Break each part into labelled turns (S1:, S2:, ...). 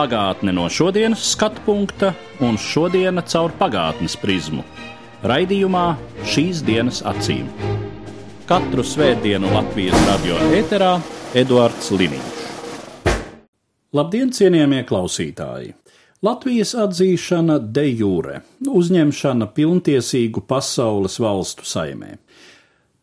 S1: Pagātne no šodienas skatu punkta un šodienas caur pagātnes prizmu. Raidījumā šīs dienas acīm. Katru svētdienu Latvijas radio ēterā Eduards Liniņš. Labdien, cienījamie klausītāji! Latvijas atzīšana de jure, uzņemšana pilntiesīgu pasaules valstu saimē.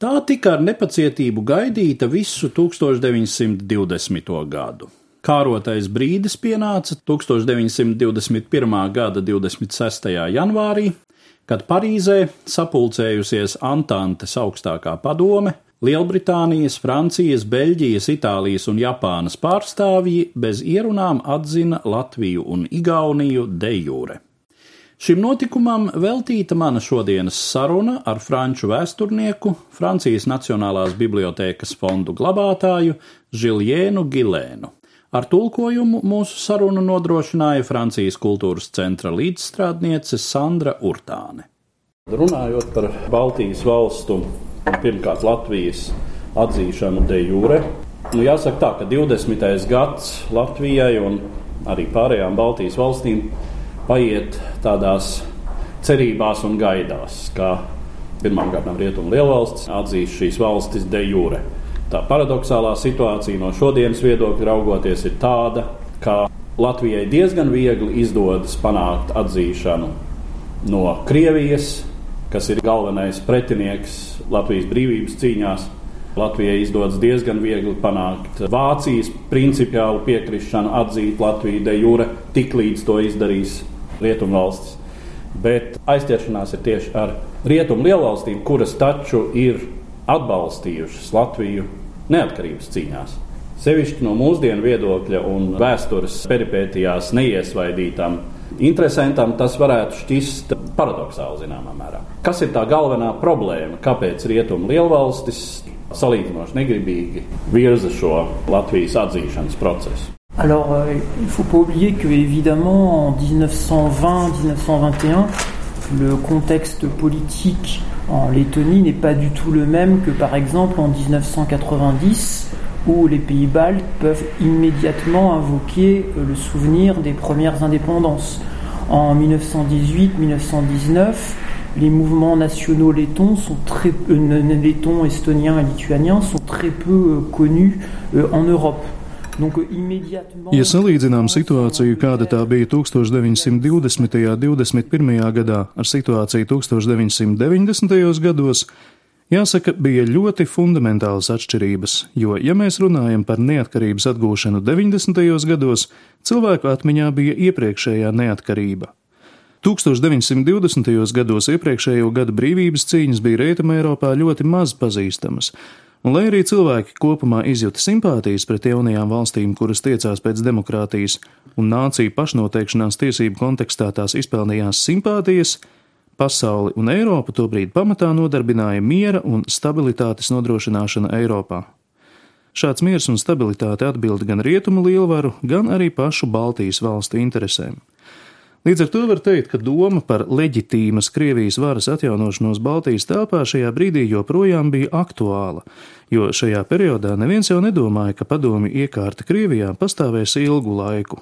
S1: Tā tika ar nepacietību gaidīta visu 1920. gadu. Kārotais brīdis pienāca 1921. gada 26. janvārī, kad Parīzē sapulcējusies Antantes augstākā padome, Lielbritānijas, Francijas, Beļģijas, Itālijas un Japānas pārstāvji bez ierunām atzina Latviju un Igauniju de jure. Šim notikumam veltīta mana šodienas saruna ar franču vēsturnieku, Francijas Nacionālās bibliotēkas fondu glabātāju Žiljēnu Gilēnu. Ar tulkojumu mūsu sarunu nodrošināja Francijas kultūras centra līdzstrādniece Sandra Urtāne. Runājot par Baltijas valstu pirmkārt Latvijas atzīšanu de jure. Nu, jāsaka tā, ka 20. gads Latvijai un arī pārējām Baltijas valstīm paiet tādās cerībās un gaidās, kā pirmkārt Rietumu lielvalsts atzīs šīs valstis de jure. Tā paradoxālā situācija no šodienas viedokļa raugoties ir tāda, ka Latvijai diezgan viegli izdodas panākt atzīšanu no Krievijas, kas ir galvenais pretinieks Latvijas brīvības cīņās. Latvijai izdodas diezgan viegli panākt Vācijas principiālu piekrišanu, atzīt Latviju de jure, tiklīdz to izdarīs Rietumvalstis. Bet aizķeršanās ir tieši ar Rietumu lielvalstīm, kuras taču ir atbalstījušas Latviju neatkarības cīņās. Sevišķi no mūsdienu viedokļa un vēstures peripētījās neiesvaidītam interesantam, tas varētu šķist paradoxāli zināmā mērā. Kas ir tā galvenā problēma? Kāpēc rietumu lielvalstis salīdzinoši negribīgi virza šo Latvijas atzīšanas procesu?
S2: Alors, euh, il ne faut pas oublier que, évidemment, en 1920-1921, le contexte politique en Lettonie n'est pas du tout le même que, par exemple, en 1990, où les pays baltes peuvent immédiatement invoquer euh, le souvenir des premières indépendances. En 1918-1919, les mouvements nationaux lettons, euh, estoniens et lituaniens sont très peu euh, connus en Europe.
S3: Ja salīdzinām situāciju, kāda tā bija 1920. un 21. gadā ar situāciju 1990. gados, Jāsaka, bija ļoti fundamentālas atšķirības, jo, ja mēs runājam par neatkarības atgūšanu 90. gados, cilvēku atmiņā bija iepriekšējā neatkarība. 1920. gados iepriekšējo gadu brīvības cīņas bija Rietumē Eiropā ļoti maz pazīstamas, un lai arī cilvēki kopumā izjuta simpātijas pret jaunajām valstīm, kuras tiecās pēc demokrātijas un nāciju pašnoteikšanās tiesību kontekstā tās izpelnījās simpātijas, Pasauli un Eiropu tobrīd pamatā nodarbināja miera un stabilitātes nodrošināšana Eiropā. Šāds miers un stabilitāte atbild gan rietumu lielvaru, gan arī pašu Baltijas valstu interesēm. Līdz ar to var teikt, ka doma par leģitīmas Krievijas varas atjaunošanos Baltijas telpā šajā brīdī joprojām bija aktuāla, jo šajā periodā neviens jau nedomāja, ka padomi iekārta Krievijā pastāvēs ilgu laiku.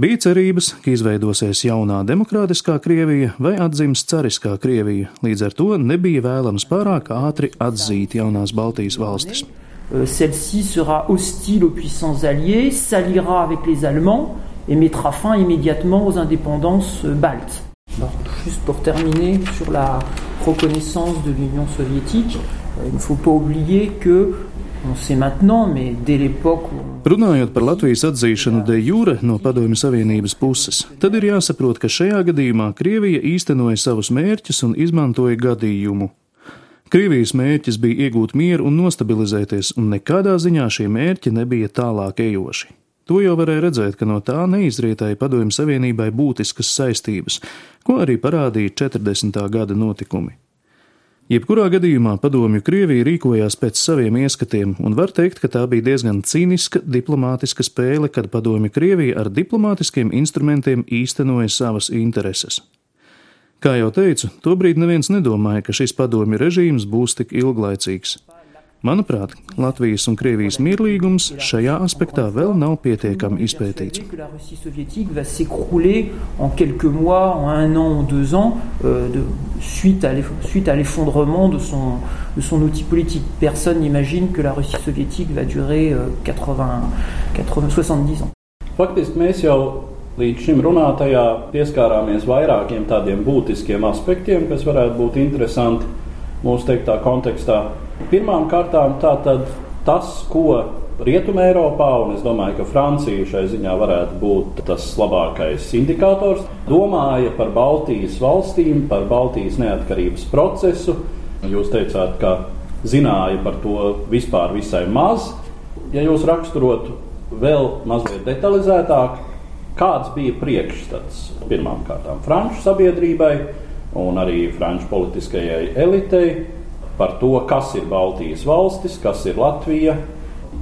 S3: Bija cerības, ka izveidosies jaunā demokrātiskā Krievija vai atdzims cariskā Krievija, līdz ar to nebija vēlams pārāk ātri atzīt jaunās Baltijas valstis.
S2: Celle-ci sera hostile aux puissances alliées, s'alliera avec les Allemands et mettra fin immédiatement aux indépendances baltes. Alors, juste pour terminer sur la reconnaissance de l'Union soviétique, il ne faut pas oublier que
S3: Runājot par Latvijas atzīšanu de jure no Padomju Savienības puses, tad ir jāsaprot, ka šajā gadījumā Krievija īstenoja savus mērķus un izmantoja gadījumu. Krievijas mērķis bija iegūt mieru un nostabilizēties, un nekādā ziņā šie mērķi nebija tālāk ejoši. To jau varēja redzēt, ka no tā neizrietēja Padomju Savienībai būtiskas saistības, ko arī parādīja 40. gada notikumi. Jebkurā gadījumā padomju Krievija rīkojās pēc saviem ieskatiem, un var teikt, ka tā bija diezgan cīniska diplomātiska spēle, kad padomju Krievija ar diplomātiskiem instrumentiem īstenoja savas intereses. Kā jau teicu, tobrīd neviens nedomāja, ka šis padomju režīms būs tik ilglaicīgs. Manuprāt, Latvijas un Krievijas mierlīgums šajā aspektā vēl nav pietiekami izpētīts.
S2: Suite à l'effondrement de son, de son outil politique. Personne n'imagine que la Russie soviétique va durer 80, 80, 70 ans.
S1: Faktiski mēs jau līdz šim runātajā pieskārāmies vairākiem tādiem būtiskiem aspektiem, kas varētu būt interesanti mūsu teiktā kontekstā. Pirmām kārtām tātad tas, ko Rietumē Eiropā, un es domāju, ka Francija šai ziņā varētu būt tas labākais indikators, domāja par Baltijas valstīm, par Baltijas neatkarības procesu. Jūs teicāt, ka zināja par to vispār visai maz. Ja jūs raksturotu vēl mazliet detalizētāk, kāds bija priekšstats pirmām kārtām Franču sabiedrībai un arī Franču politiskajai elitei par to, kas ir Baltijas valstis, kas ir Latvija,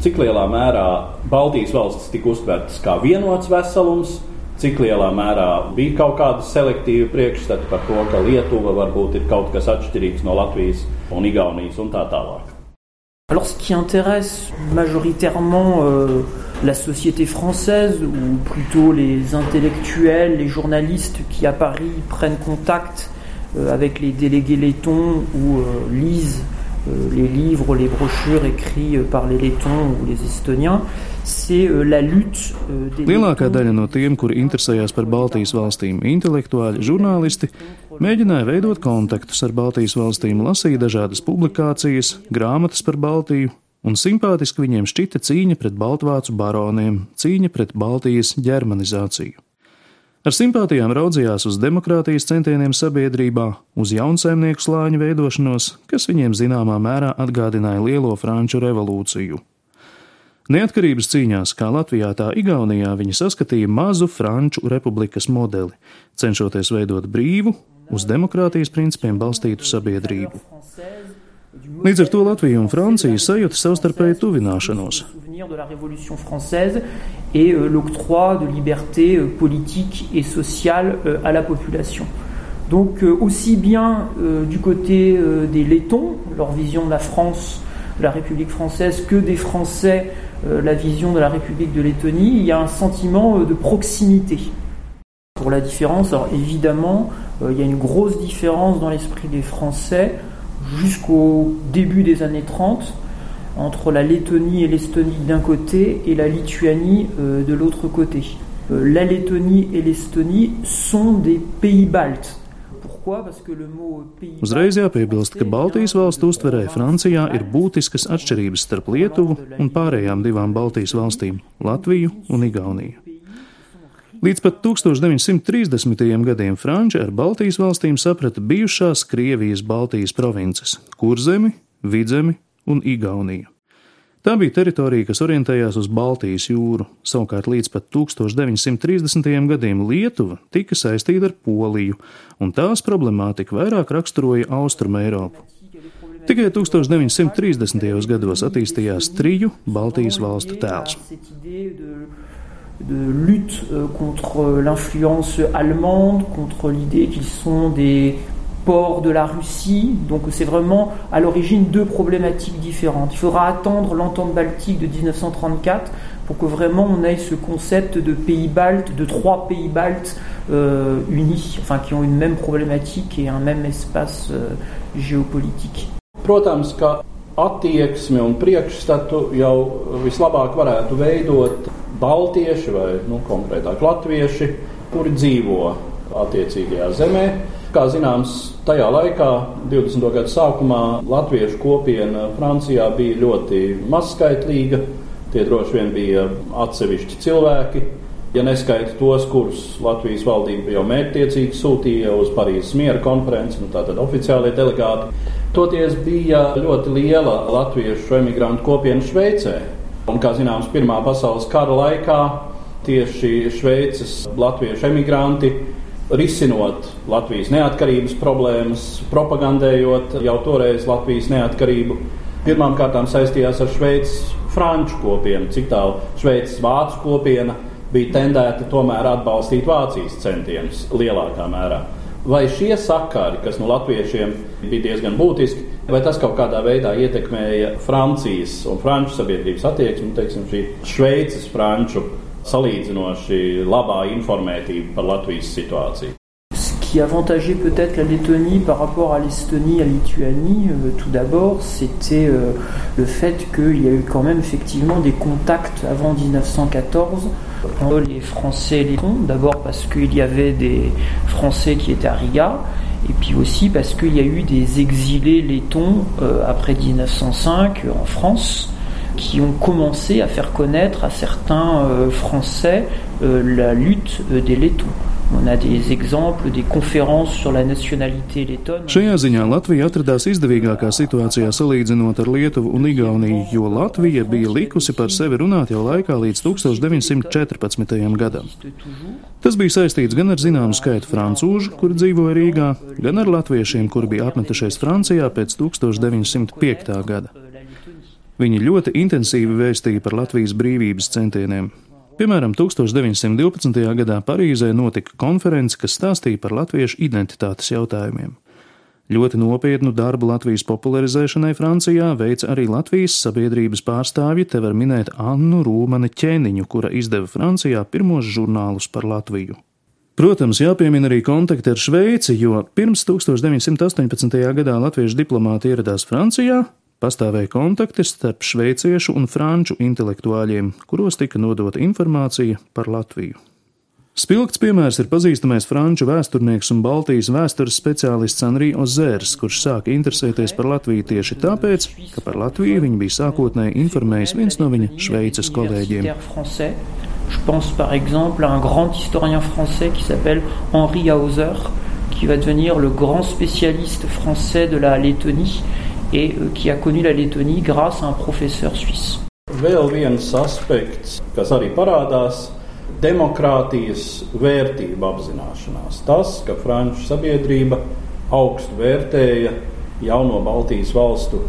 S1: cik lielā mērā Baltijas valstis tika uztvertas kā vienots veselums, cik lielā mērā bija kaut kāda selektīva priekšstata par to, ka Lietuva varbūt ir kaut kas atšķirīgs no Latvijas un Igaunijas un tā tālāk.
S2: Alors, ce qui intéresse majoritairement euh, la société française, ou plutôt les intellectuels, les journalistes qui à Paris prennent contact avec les délégués lettons ou euh, lisent euh, les livres, les brošūras écrits par les lettons ou les estoniens, c'est la lutte des
S3: Lielākā daļa no tiem, kuri interesējās par Baltijas valstīm, intelektuāļi, žurnālisti, mēģināja veidot kontaktus ar Baltijas valstīm, lasīja dažādas publikācijas, grāmatas par Baltiju, un simpātiski viņiem šķita cīņa pret baltvācu baroniem, cīņa pret Baltijas ģermanizāciju. Ar simpātijām raudzījās uz demokrātijas centieniem sabiedrībā, uz jaunsaimnieku slāņu veidošanos, kas viņiem zināmā mērā atgādināja lielo franču revolūciju. Neatkarības cīņās, kā Latvijā, tā Igaunijā, viņi saskatīja mazu franču republikas modeli, cenšoties veidot brīvu, uz demokrātijas principiem balstītu sabiedrību. Līdz ar to Latvija un Francija sajūta savstarpēju tuvināšanos
S2: et euh, l'octroi de libertés euh, politiques et sociales euh, à la population. Donc aussi bien du côté des Lettons, leur vision de la France, de la République française, que des Français, la vision de la République de Lettonie, il y a un sentiment de proximité. Pour la différence, alors évidemment, il y a une grosse différence dans l'esprit des Français jusqu'au début des années 30 entre la Lettonie et l'Estonie d'un côté et la Lituanie euh, de l'autre côté. Euh, la Lettonie et l'Estonie sont des pays baltes.
S3: Uzreiz jāpiebilst, ka Baltijas valstu uztverē Francijā ir būtiskas atšķirības starp Lietuvu un pārējām divām Baltijas valstīm - Latviju un Igauniju. Līdz pat 1930. gadiem Franči ar Baltijas valstīm saprata bijušās Krievijas Baltijas provinces - Kurzemi, Vidzemi un Igauniju. Tā bija teritorija, kas orientējās uz Baltijas jūru, savukārt līdz pat 1930. gadiem Lietuva tika saistīta ar Poliju, un tās problemātika vairāk raksturoja Austrum Eiropu. Tikai 1930. gados attīstījās triju Baltijas valstu tēls.
S2: de lutte euh, contre l'influence allemande, contre l'idée qu'ils sont des port de la Russie. Donc c'est vraiment à l'origine deux problématiques différentes. Il faudra attendre l'entente baltique de 1934 pour que vraiment on ait ce concept de pays baltes, de trois pays baltes euh, unis, enfin qui ont une même problématique et un même espace euh, géopolitique.
S1: Protams, ka attieksmi un priekšstatu jau vislabāk varētu veidot baltieši vai nu, konkrētāk latvieši, kuri dzīvo attiecīgajā zemē. Kā zināms, tajā laikā, 20. gada sākumā, latviešu kopiena Francijā bija ļoti mazskaitlīga. Tie droši vien bija atsevišķi cilvēki. Ja neskaita tos, kurus Latvijas valdība jau mērķtiecīgi sūtīja uz Parīzes miera konferenci, nu tātad oficiālie delegāti, toties bija ļoti liela latviešu emigrantu kopiena Šveicē. Un, kā zināms, Pirmā pasaules kara laikā tieši Šveices latviešu emigranti risinot Latvijas neatkarības problēmas, propagandējot jau toreiz Latvijas neatkarību, pirmām kārtām saistījās ar Šveices franču kopienu, cik tālu Šveices vācu kopiena bija tendēta tomēr atbalstīt Vācijas centienus lielākā mērā. Vai šie sakari, kas no latviešiem bija diezgan būtiski, vai tas kaut kādā veidā ietekmēja Francijas un franču sabiedrības attieksmi, teiksim, šī Šveices franču salīdzinoši
S2: qui avantageait peut-être la Lettonie par rapport à l'Estonie, à Lituanie, euh, tout d'abord, c'était euh, le fait qu'il y a eu quand même effectivement des contacts avant 1914 entre les Français et les Lettons. D'abord parce qu'il y avait des Français qui étaient à Riga, et puis aussi parce qu'il y a eu des exilés lettons euh, après 1905 en France qui ont commencé à faire connaître à certains euh, Français euh, la lutte euh, des Lettons. On a des exemples, des conférences sur la nationalité lettonne.
S3: Šajā ziņā Latvija atradās izdevīgākā situācijā salīdzinot ar Lietuvu un Igauniju, jo Latvija bija likusi par sevi runāt jau laikā līdz 1914. gadam. Tas bija saistīts gan ar zināmu skaitu francūžu, kuri dzīvoja Rīgā, gan ar latviešiem, kuri bija apmetušies Francijā pēc 1905. gada. Viņi ļoti intensīvi vēstīja par Latvijas brīvības centieniem. Piemēram, 1912. gadā Parīzē notika konference, kas stāstīja par latviešu identitātes jautājumiem. Ļoti nopietnu darbu Latvijas popularizēšanai Francijā veica arī Latvijas sabiedrības pārstāvji, te var minēt Annu Rūmani ķēniņu, kura izdeva Francijā pirmos žurnālus par Latviju. Protams, jāpiemina arī kontakti ar Šveici, jo pirms 1918. gadā latviešu diplomāti ieradās Francijā, Pastāvēja kontakti starp šveiciešu un franču intelektuāļiem, kuros tika nodota informācija par Latviju. Spilgts piemērs ir pazīstamais franču vēsturnieks un Baltijas vēstures speciālists Anri Ozērs, kurš sāka interesēties par Latviju tieši tāpēc, ka par Latviju viņu bija sākotnēji informējis viens no viņa šveices kolēģiem.
S2: Je pense par exemple à un grand historien français qui s'appelle Henri Hauser, qui va devenir le grand spécialiste français de la Lettonie et euh, qui a connu la Lettonie grâce à un professeur suisse.
S1: Vēl viens aspekts, kas arī parādās, demokrātijas vērtība apzināšanās. Tas, ka franču sabiedrība augstu vērtēja jauno Baltijas valstu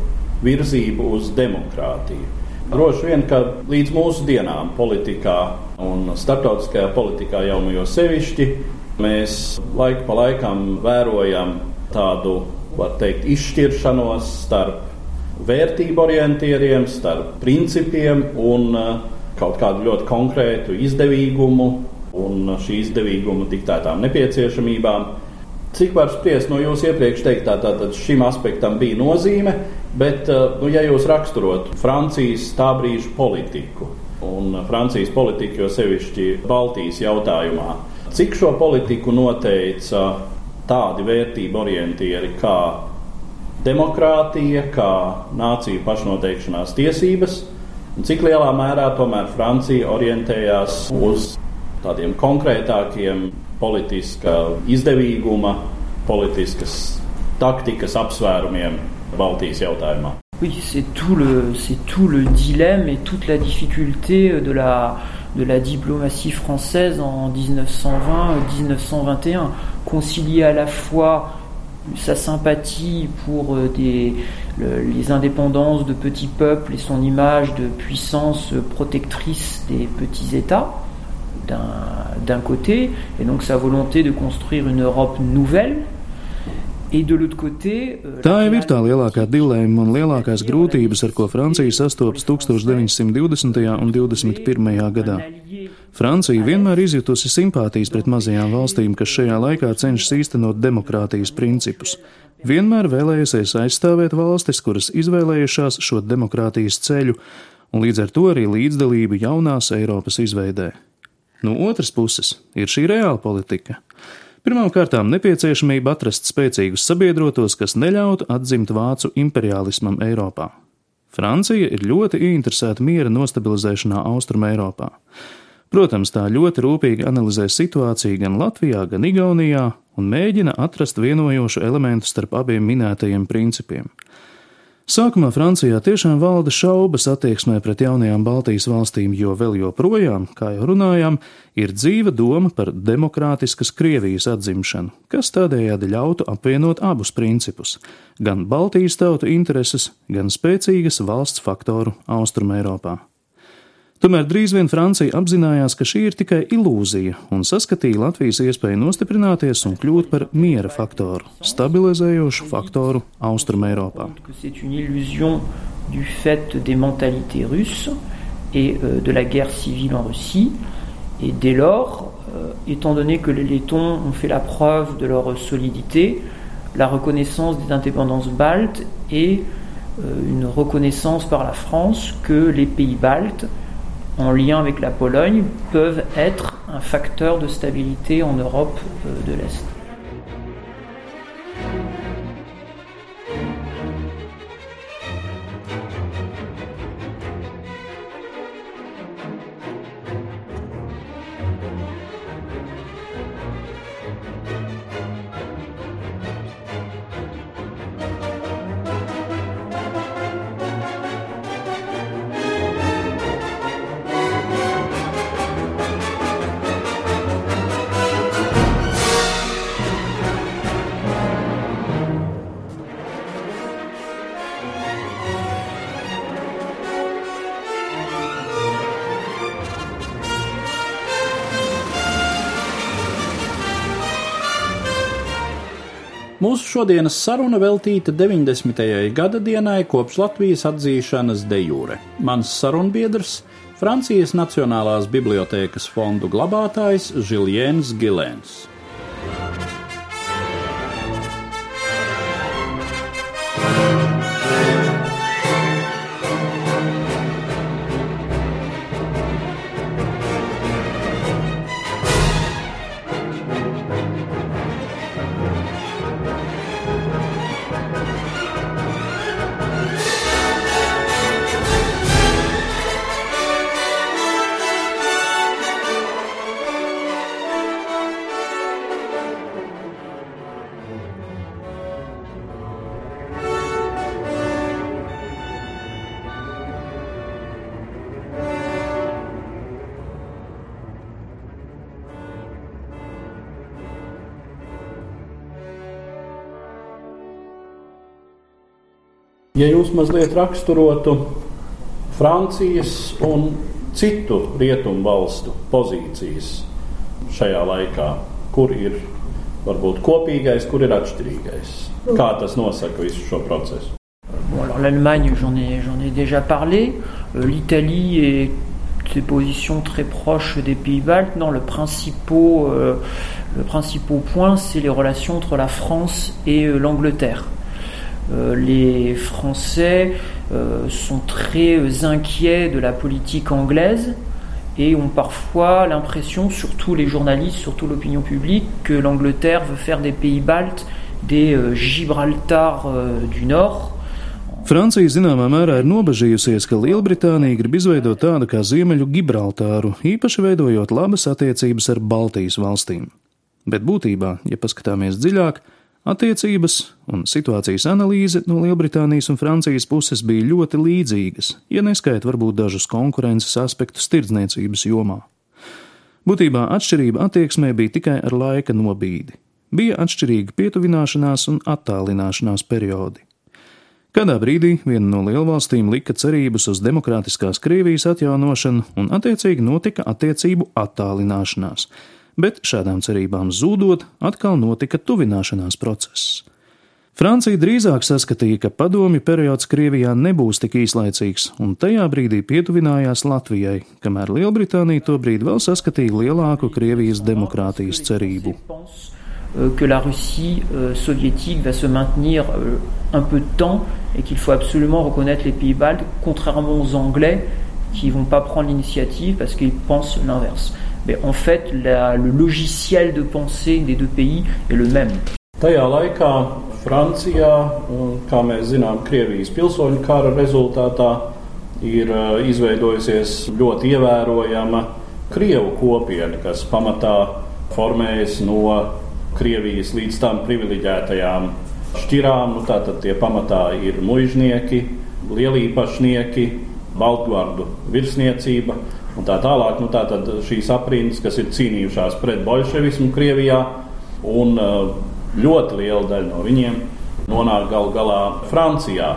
S1: virzību uz demokrātiju. Droši vien, ka līdz mūsu dienām politikā un starptautiskajā politikā jau no sevišķi mēs laiku pa laikam vērojam tādu var teikt, izšķiršanos starp vērtību orientieriem, starp principiem un uh, kaut kādu ļoti konkrētu izdevīgumu un šī izdevīguma diktētām nepieciešamībām. Cik var spriest no jūsu iepriekš teiktā, tātad šim aspektam bija nozīme, bet, uh, nu, ja jūs raksturotu Francijas tā brīža politiku un Francijas politiku, jo sevišķi Baltijas jautājumā, cik šo politiku noteica tādi vērtību orientieri kā demokrātija, kā nāciju pašnoteikšanās tiesības, un cik lielā mērā tomēr Francija orientējās uz tādiem konkrētākiem politiska izdevīguma, politiskas taktikas apsvērumiem Baltijas jautājumā.
S2: Oui, c'est tout, le, tout le dilemme et toute la difficulté de la, de la diplomatie française en 1920-1921, concilier à la fois sa sympathie pour euh, les indépendances de petits peuples et son image de puissance protectrice des petits États, d'un côté, et donc sa volonté de construire une Europe nouvelle,
S3: tā jau ir tā lielākā dilēma un lielākās grūtības, ar ko Francija sastopas 1920. un 21. gadā. Francija vienmēr izjutusi simpātijas pret mazajām valstīm, kas šajā laikā cenšas īstenot demokrātijas principus. Vienmēr vēlējusies aizstāvēt valstis, kuras izvēlējušās šo demokrātijas ceļu, un līdz ar to arī līdzdalību jaunās Eiropas izveidē. No otras puses ir šī reāla politika. Pirmkārt, nepieciešamība atrast spēcīgus sabiedrotos, kas neļautu atzimt vācu imperialismam Eiropā. Francija ir ļoti ieinteresēta miera nostabilizēšanā Austrum Eiropā. Protams, tā ļoti rūpīgi analizē situāciju gan Latvijā, gan Igaunijā un mēģina atrast vienojošu elementu starp abiem minētajiem principiem. Sākumā Francijā tiešām valda šaubas attieksmē pret jaunajām Baltijas valstīm, jo vēl joprojām, kā jau runājām, ir dzīva doma par demokrātiskas Krievijas atzimšanu, kas tādējādi ļautu apvienot abus principus - gan Baltijas tautu intereses, gan spēcīgas valsts faktoru Austrumēropā. Tomēr drīz vien Francija apzinājās, ka šī ir tikai ilūzija un saskatīja Latvijas iespēju nostiprināties un kļūt par miera faktoru, stabilizējošu faktoru Austrumēropā.
S2: Du fait des mentalités russes et euh, de la guerre civile en Russie. Et dès lors, euh, étant donné que les Lettons ont fait la preuve de leur solidité, la reconnaissance des indépendances baltes et euh, une reconnaissance par la France que les pays baltes en lien avec la Pologne peuvent être un facteur de stabilité en Europe euh, de l'Est.
S1: Mūsu šodienas saruna veltīta 90. gada dienai kopš Latvijas atzīšanas de jure. Mans sarunbiedrs - Francijas Nacionālās bibliotēkas fondu glabātājs Žiljēns Gilēns. Ja jūs mazliet raksturotu Francijas un citu rietumu valstu pozīcijas šajā laikā, kur ir varbūt kopīgais, kur ir atšķirīgais, kā tas nosaka visu šo procesu?
S2: L'Allemagne, j'en ai, ai déjà parlé. Euh, L'Italie est ses positions très proches des pays baltes. Non, le principal, euh, le principal point, c'est les relations entre la France et euh, l'Angleterre. Euh, les Français euh, sont très inquiets de la politique anglaise et ont parfois l'impression, surtout les journalistes, surtout l'opinion publique, que l'Angleterre veut faire des pays baltes des euh, Gibraltar du Nord.
S3: Francija zināmā mērā ir nobežījusies, ka Lielbritānija grib izveidot tādu kā Ziemeļu Gibraltāru, īpaši veidojot labas attiecības ar Baltijas valstīm. Bet būtībā, ja paskatāmies dziļāk, Attiecības un situācijas analīze no Lielbritānijas un Francijas puses bija ļoti līdzīgas, ja neskait varbūt dažus konkurences aspektus tirdzniecības jomā. Būtībā atšķirība attieksmē bija tikai ar laika nobīdi. Bija atšķirīga pietuvināšanās un attālināšanās periodi. Kādā brīdī viena no lielvalstīm lika cerības uz demokrātiskās Krievijas atjaunošanu, un attiecīgi notika attiecību attālināšanās, bet šādām cerībām zūdot, atkal notika tuvināšanās process. Francija drīzāk saskatīja, ka padomju periods Krievijā nebūs tik īslaicīgs, un tajā brīdī pietuvinājās Latvijai, kamēr Lielbritānija tobrīd vēl saskatīja lielāku Krievijas demokrātijas cerību.
S2: que la Russie euh, soviétique va se maintenir euh, un peu de temps et qu'il faut absolument reconnaître les pays baltes, contrairement aux Anglais qui vont pas prendre l'initiative parce qu'ils pensent l'inverse. Mais en fait la, le logiciel de pensée des deux pays est le même.
S1: Tajā laikā Francijā, kā mēs zinām, Krievijas pilsoņu kara rezultātā ir uh, izveidojusies ļoti ievērojama Krievu kopiena, kas pamatā formējas no Krievijas līdz tam privileģētajām šķirām. Nu, tātad tie pamatā ir muiznieki, lielīpašnieki, Baltgārdu virsniecība un tā tālāk. Nu, tātad šīs aprindas, kas ir cīnījušās pret bolševismu Krievijā, un ļoti liela daļa no viņiem nonāk gal galā Francijā.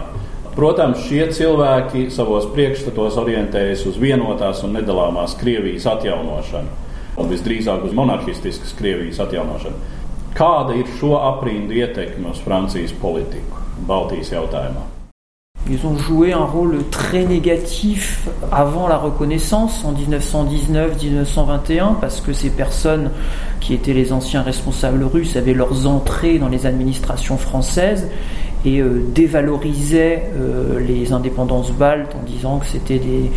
S1: Protams, šie cilvēki savos priekšstatos orientējas uz vienotās un nedalāmās Krievijas atjaunošanu, un visdrīzāk uz monarhistiskas Krievijas atjaunošanu. Kāda ir šo aprindu ietekme uz Francijas politiku Baltijas jautājumā?
S2: Ils ont joué un rôle très négatif avant la reconnaissance en 1919-1921 parce que ces personnes qui étaient les anciens responsables russes avaient leurs entrées dans les administrations françaises et euh, dévalorisait euh, les indépendances baltes en disant que c'était des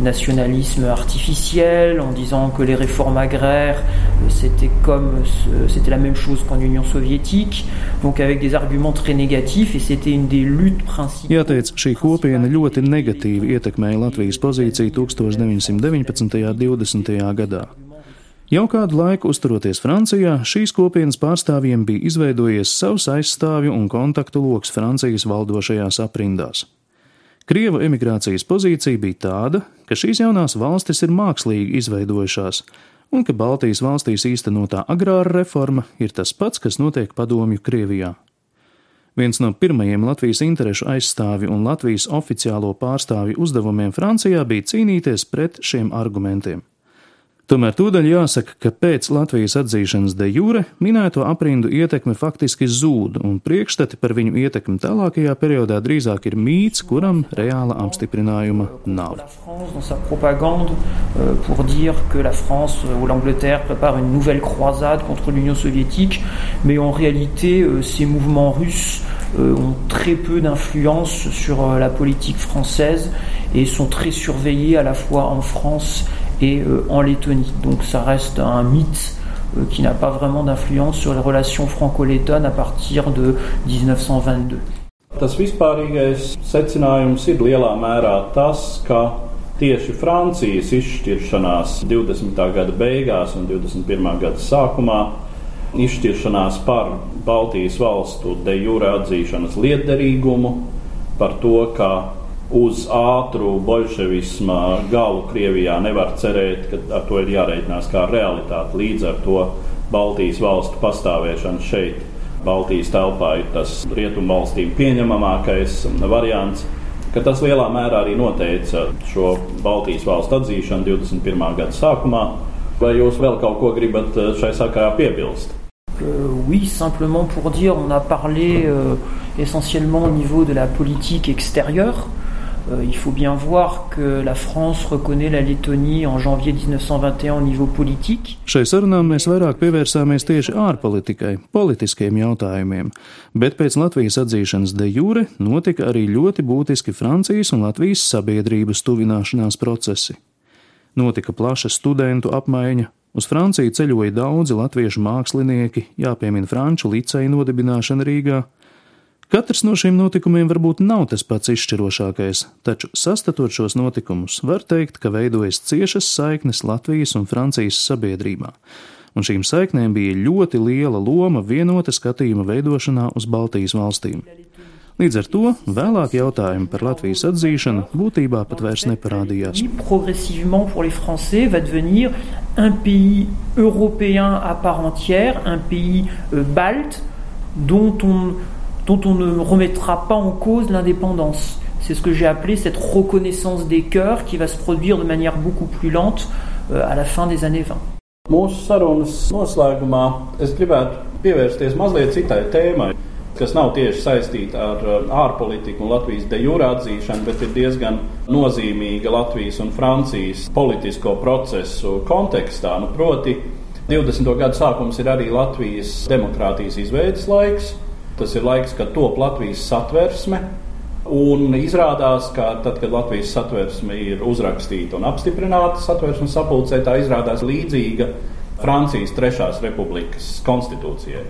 S2: nationalismes artificiels, en disant que les réformes agraires euh, c'était comme c'était la même chose qu'en Union soviétique, donc avec des arguments très négatifs et c'était une des luttes principales.
S3: Jāteic, šī kopiena ļoti negatīvi ietekmēja Latvijas pozīciju 1919. un 20. gadā. Jau kādu laiku uzturoties Francijā, šīs kopienas pārstāvjiem bija izveidojies savs aizstāvju un kontaktu lokus Francijas valdošajās aprindās. Krievu emigrācijas pozīcija bija tāda, ka šīs jaunās valstis ir mākslīgi izveidojušās, un ka Baltijas valstīs īstenotā agrāra reforma ir tas pats, kas notiek padomju Krievijā. Viens no pirmajiem Latvijas interešu aizstāvju un Latvijas oficiālo pārstāvju uzdevumiem Francijā bija cīnīties pret šiem argumentiem. Tomēr tūdaļ jāsaka, ka pēc Latvijas atzīšanas de jure minēto aprindu ietekme faktiski zūd, un priekšstati par viņu ietekmi tālākajā periodā drīzāk ir mīts, kuram reāla apstiprinājuma nav.
S2: Euh, pour dire que la France ou l'Angleterre prépare une nouvelle croisade contre l'Union soviétique, mais en réalité, euh, ces mouvements russes euh, ont très peu d'influence sur la politique française et sont très surveillés à la fois en France et euh, en Lettonie. Donc ça reste un mythe euh, qui n'a pas vraiment d'influence sur les relations franco-lettonnes à partir de 1922.
S1: Tas vispārīgais secinājums ir lielā mērā tas, ka tieši Francijas izšķiršanās 20. gada beigās un 21. gada sākumā izšķiršanās par Baltijas valstu de jure atzīšanas lietderīgumu, par to, ka uz ātru bolševisma galu Krievijā nevar cerēt, ka ar to ir jārēķinās kā realitāte. Līdz ar to Baltijas valstu pastāvēšana šeit, Baltijas telpā, ir tas rietumu valstīm pieņemamākais variants. Tas lielā mērā arī noteica šo Baltijas valstu atzīšanu 21. gada sākumā. Vai jūs vēl kaut ko gribat šai sakarā piebilst?
S2: Euh, oui, simplement pour dire, on a parlé euh, essentiellement au niveau de la politique extérieure. Euh, il faut bien voir que la France reconnaît la Lettonie en janvier 1921 au niveau politique.
S3: Šai sarunām mēs vairāk pievērsāmies tieši ārpolitikai, politiskiem jautājumiem, bet pēc Latvijas atzīšanas de jure notika arī ļoti būtiski Francijas un Latvijas sabiedrības tuvināšanās procesi. Notika plaša studentu apmaiņa, uz Franciju ceļoja daudzi latviešu mākslinieki, jāpiemina Franču liceja nodibināšana Rīgā, Katrs no šiem notikumiem varbūt nav tas pats izšķirošākais, taču sastatot šos notikumus, var teikt, ka veidojas ciešas saiknes Latvijas un Francijas sabiedrībā, un šīm saiknēm bija ļoti liela loma vienota skatījuma veidošanā uz Baltijas valstīm. Līdz ar to vēlāk jautājumi par Latvijas atzīšanu būtībā pat vairs neparādījās.
S2: Un pays européen à part entière, un pays euh, balte dont on dont on ne remettra pas en cause l'indépendance. C'est ce que j'ai appelé cette reconnaissance des cœurs qui va se produire de manière beaucoup plus lente euh, à la fin des années 20.
S1: Mūsu sarunas noslēgumā es gribētu pievērsties mazliet citai tēmai, kas nav tieši saistīta ar uh, ārpolitiku un Latvijas de jure atzīšanu, bet ir diezgan nozīmīga Latvijas un Francijas politisko procesu kontekstā. Nu, proti, 20. gadu sākums ir arī Latvijas demokrātijas izveidas laiks. Tas ir laiks, kad top Latvijas satversme. Un izrādās, ka tad, kad Latvijas satversme ir uzrakstīta un apstiprināta satversmes sapulcē, tā izrādās līdzīga Francijas Trešās republikas konstitūcijai.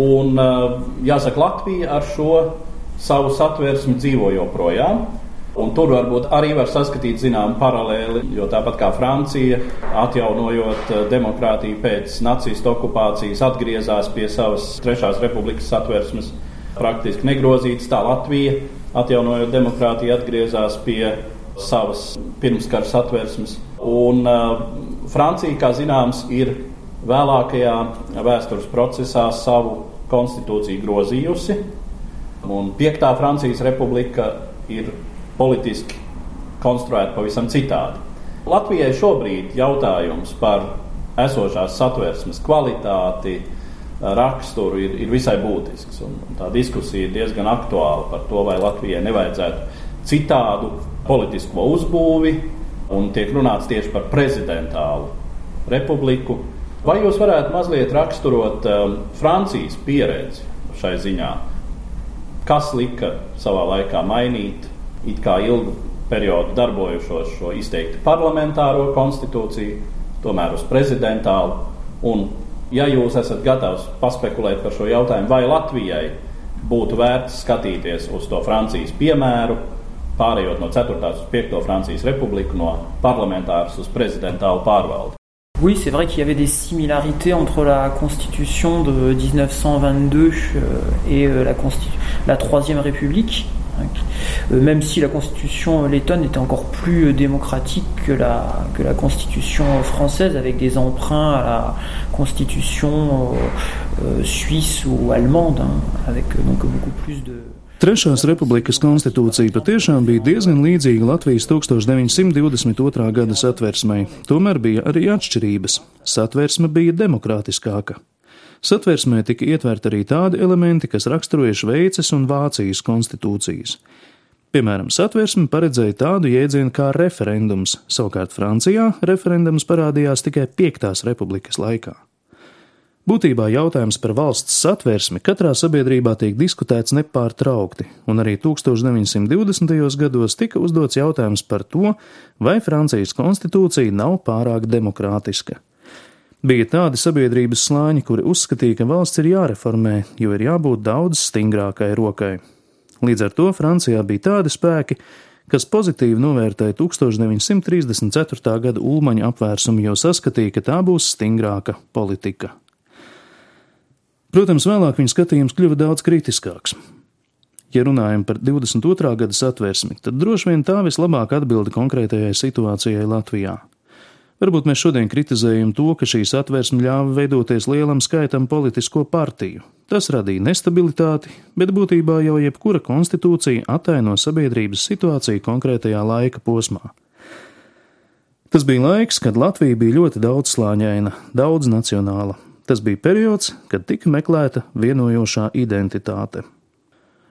S1: Un, jāsaka, Latvija ar šo savu satversmi dzīvo joprojām. Un tur varbūt arī var saskatīt zināmu paralēli, jo tāpat kā Francija, atjaunojot eh, demokrātiju pēc nacistu okupācijas, atgriezās pie savas trešās republikas satversmes. praktiski negrozītas. Tā Latvija, atjaunojot demokrātiju, atgriezās pie savas pirmskara satversmes. Un uh, Francija, kā zināms, ir vēlākajā vēstures procesā savu konstitūciju grozījusi. Un piektā Francijas republika ir politiski konstruēta pavisam citādi. Latvijai šobrīd jautājums par esošās satversmes kvalitāti, raksturu ir, ir visai būtisks. Un tā diskusija ir diezgan aktuāla par to, vai Latvijai nevajadzētu citādu politisko uzbūvi, un tiek runāts tieši par prezidentālu republiku. Vai jūs varētu mazliet raksturot um, Francijas pieredzi šai ziņā? Kas lika savā laikā mainīt it kā ilgu periodu darbojušos šo izteikti parlamentāro konstitūciju, tomēr uz prezidentālu? Un, ja jūs esat gatavs paspekulēt par šo jautājumu, vai Latvijai būtu vērts skatīties uz to Francijas piemēru, pārējot no 4. uz 5. Francijas republiku, no parlamentāras uz prezidentālu pārvaldi.
S2: Oui, c'est vrai qu'il y avait des similarités entre la constitution de 1922 euh, et euh, la, la Troisième République, même si la constitution lettonne était encore plus démocratique que la, que la constitution française, avec des emprunts à la constitution suisse ou allemande, hein, avec donc beaucoup plus de,
S3: Trešās republikas konstitūcija patiešām bija diezgan līdzīga Latvijas 1922. gada satversmei, tomēr bija arī atšķirības. Satversme bija demokrātiskāka. Satversmē tika ietverti arī tādi elementi, kas raksturoja Šveices un Vācijas konstitūcijas. Piemēram, satversme paredzēja tādu jēdzienu kā referendums, savukārt Francijā referendums parādījās tikai Piektās republikas laikā. Būtībā jautājums par valsts satversmi katrā sabiedrībā tiek diskutēts nepārtraukti, un arī 1920. gados tika uzdots jautājums par to, vai Francijas konstitūcija nav pārāk demokrātiska. Bija tādi sabiedrības slāņi, kuri uzskatīja, ka valsts ir jāreformē, jo ir jābūt daudz stingrākai rokai. Līdz ar to Francijā bija tādi spēki, kas pozitīvi novērtēja 1934. gada Ulmaņa apvērsumu, jo saskatīja, ka tā būs stingrāka politika. Protams, vēlāk viņa skatījums kļuva daudz kritiskāks. Ja runājam par 22. gada satversmi, tad droši vien tā vislabāk atbilda konkrētajai situācijai Latvijā. Varbūt mēs šodien kritizējam to, ka šī satversme ļāva veidoties lielam skaitam politisko partiju. Tas radīja nestabilitāti, bet būtībā jau jebkura konstitūcija ataino sabiedrības situāciju konkrētajā laika posmā. Tas bija laiks, kad Latvija bija ļoti daudzslāņaina, daudz nacionāla, Tas bija periods, kad tika meklēta vienojošā identitāte.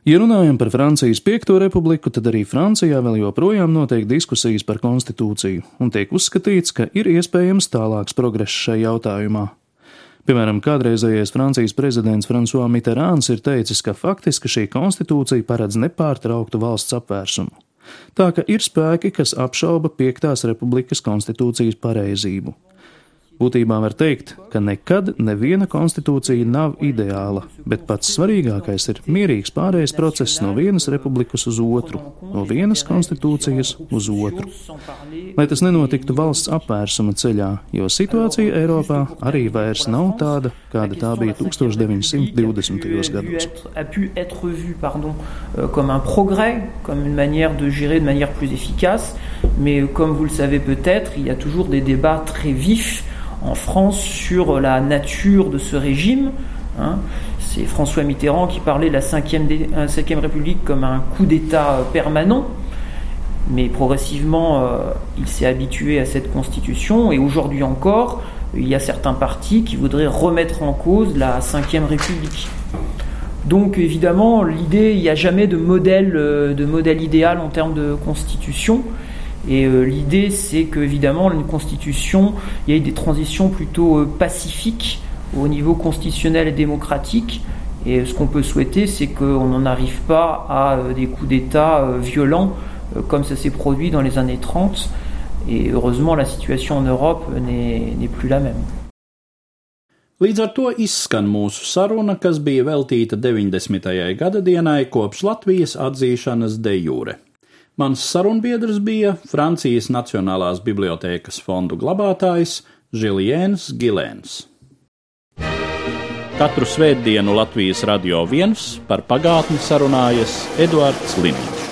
S3: Ja runājam par Francijas Piekto republiku, tad arī Francijā vēl joprojām notiek diskusijas par konstitūciju, un tiek uzskatīts, ka ir iespējams tālāks progress šajā jautājumā. Piemēram, kādreizējais Francijas prezidents François Mitterāns ir teicis, ka faktiski šī konstitūcija paredz nepārtrauktu valsts apvērsumu. Tā ka ir spēki, kas apšauba Piektās republikas konstitūcijas pareizību. Būtībā var teikt, ka nekad neviena konstitūcija nav ideāla, bet pats svarīgākais ir mierīgs pārējais process no vienas republikas uz otru, no vienas konstitūcijas uz otru. Lai tas nenotiktu valsts apvērsuma ceļā, jo situācija Eiropā arī vairs nav tāda, kāda tā bija 1920. gados.
S2: Euh, mais comme vous le savez peut-être, il y a toujours des débats très vifs en France sur la nature de ce régime. Hein. C'est François Mitterrand qui parlait de la 5e, République comme un coup d'État euh, permanent. Mais progressivement, euh, il s'est habitué à cette constitution et aujourd'hui encore, il y a certains partis qui voudraient remettre en cause la 5e République. Donc évidemment, l'idée, il n'y a jamais euh, de modèle idéal en termes de constitution. Et euh, l'idée, c'est qu'évidemment, une constitution, il y a eu des transitions plutôt euh, pacifiques au niveau constitutionnel et démocratique. Et euh, ce qu'on peut souhaiter, c'est qu'on n'en arrive pas à des coups d'État violents comme ça s'est produit dans les années 30. Et heureusement, la situation en Europe n'est plus la même.
S1: Līdz ar to izskan mūsu saruna, kas bija veltīta 90. gada dienai kopš Latvijas atzīšanas de jure. Mans sarunbiedrs bija Francijas Nacionālās bibliotēkas fondu glabātājs Žiliens Gilēns. Katru svētdienu Latvijas radio viens par pagātni sarunājas Eduards Līniju.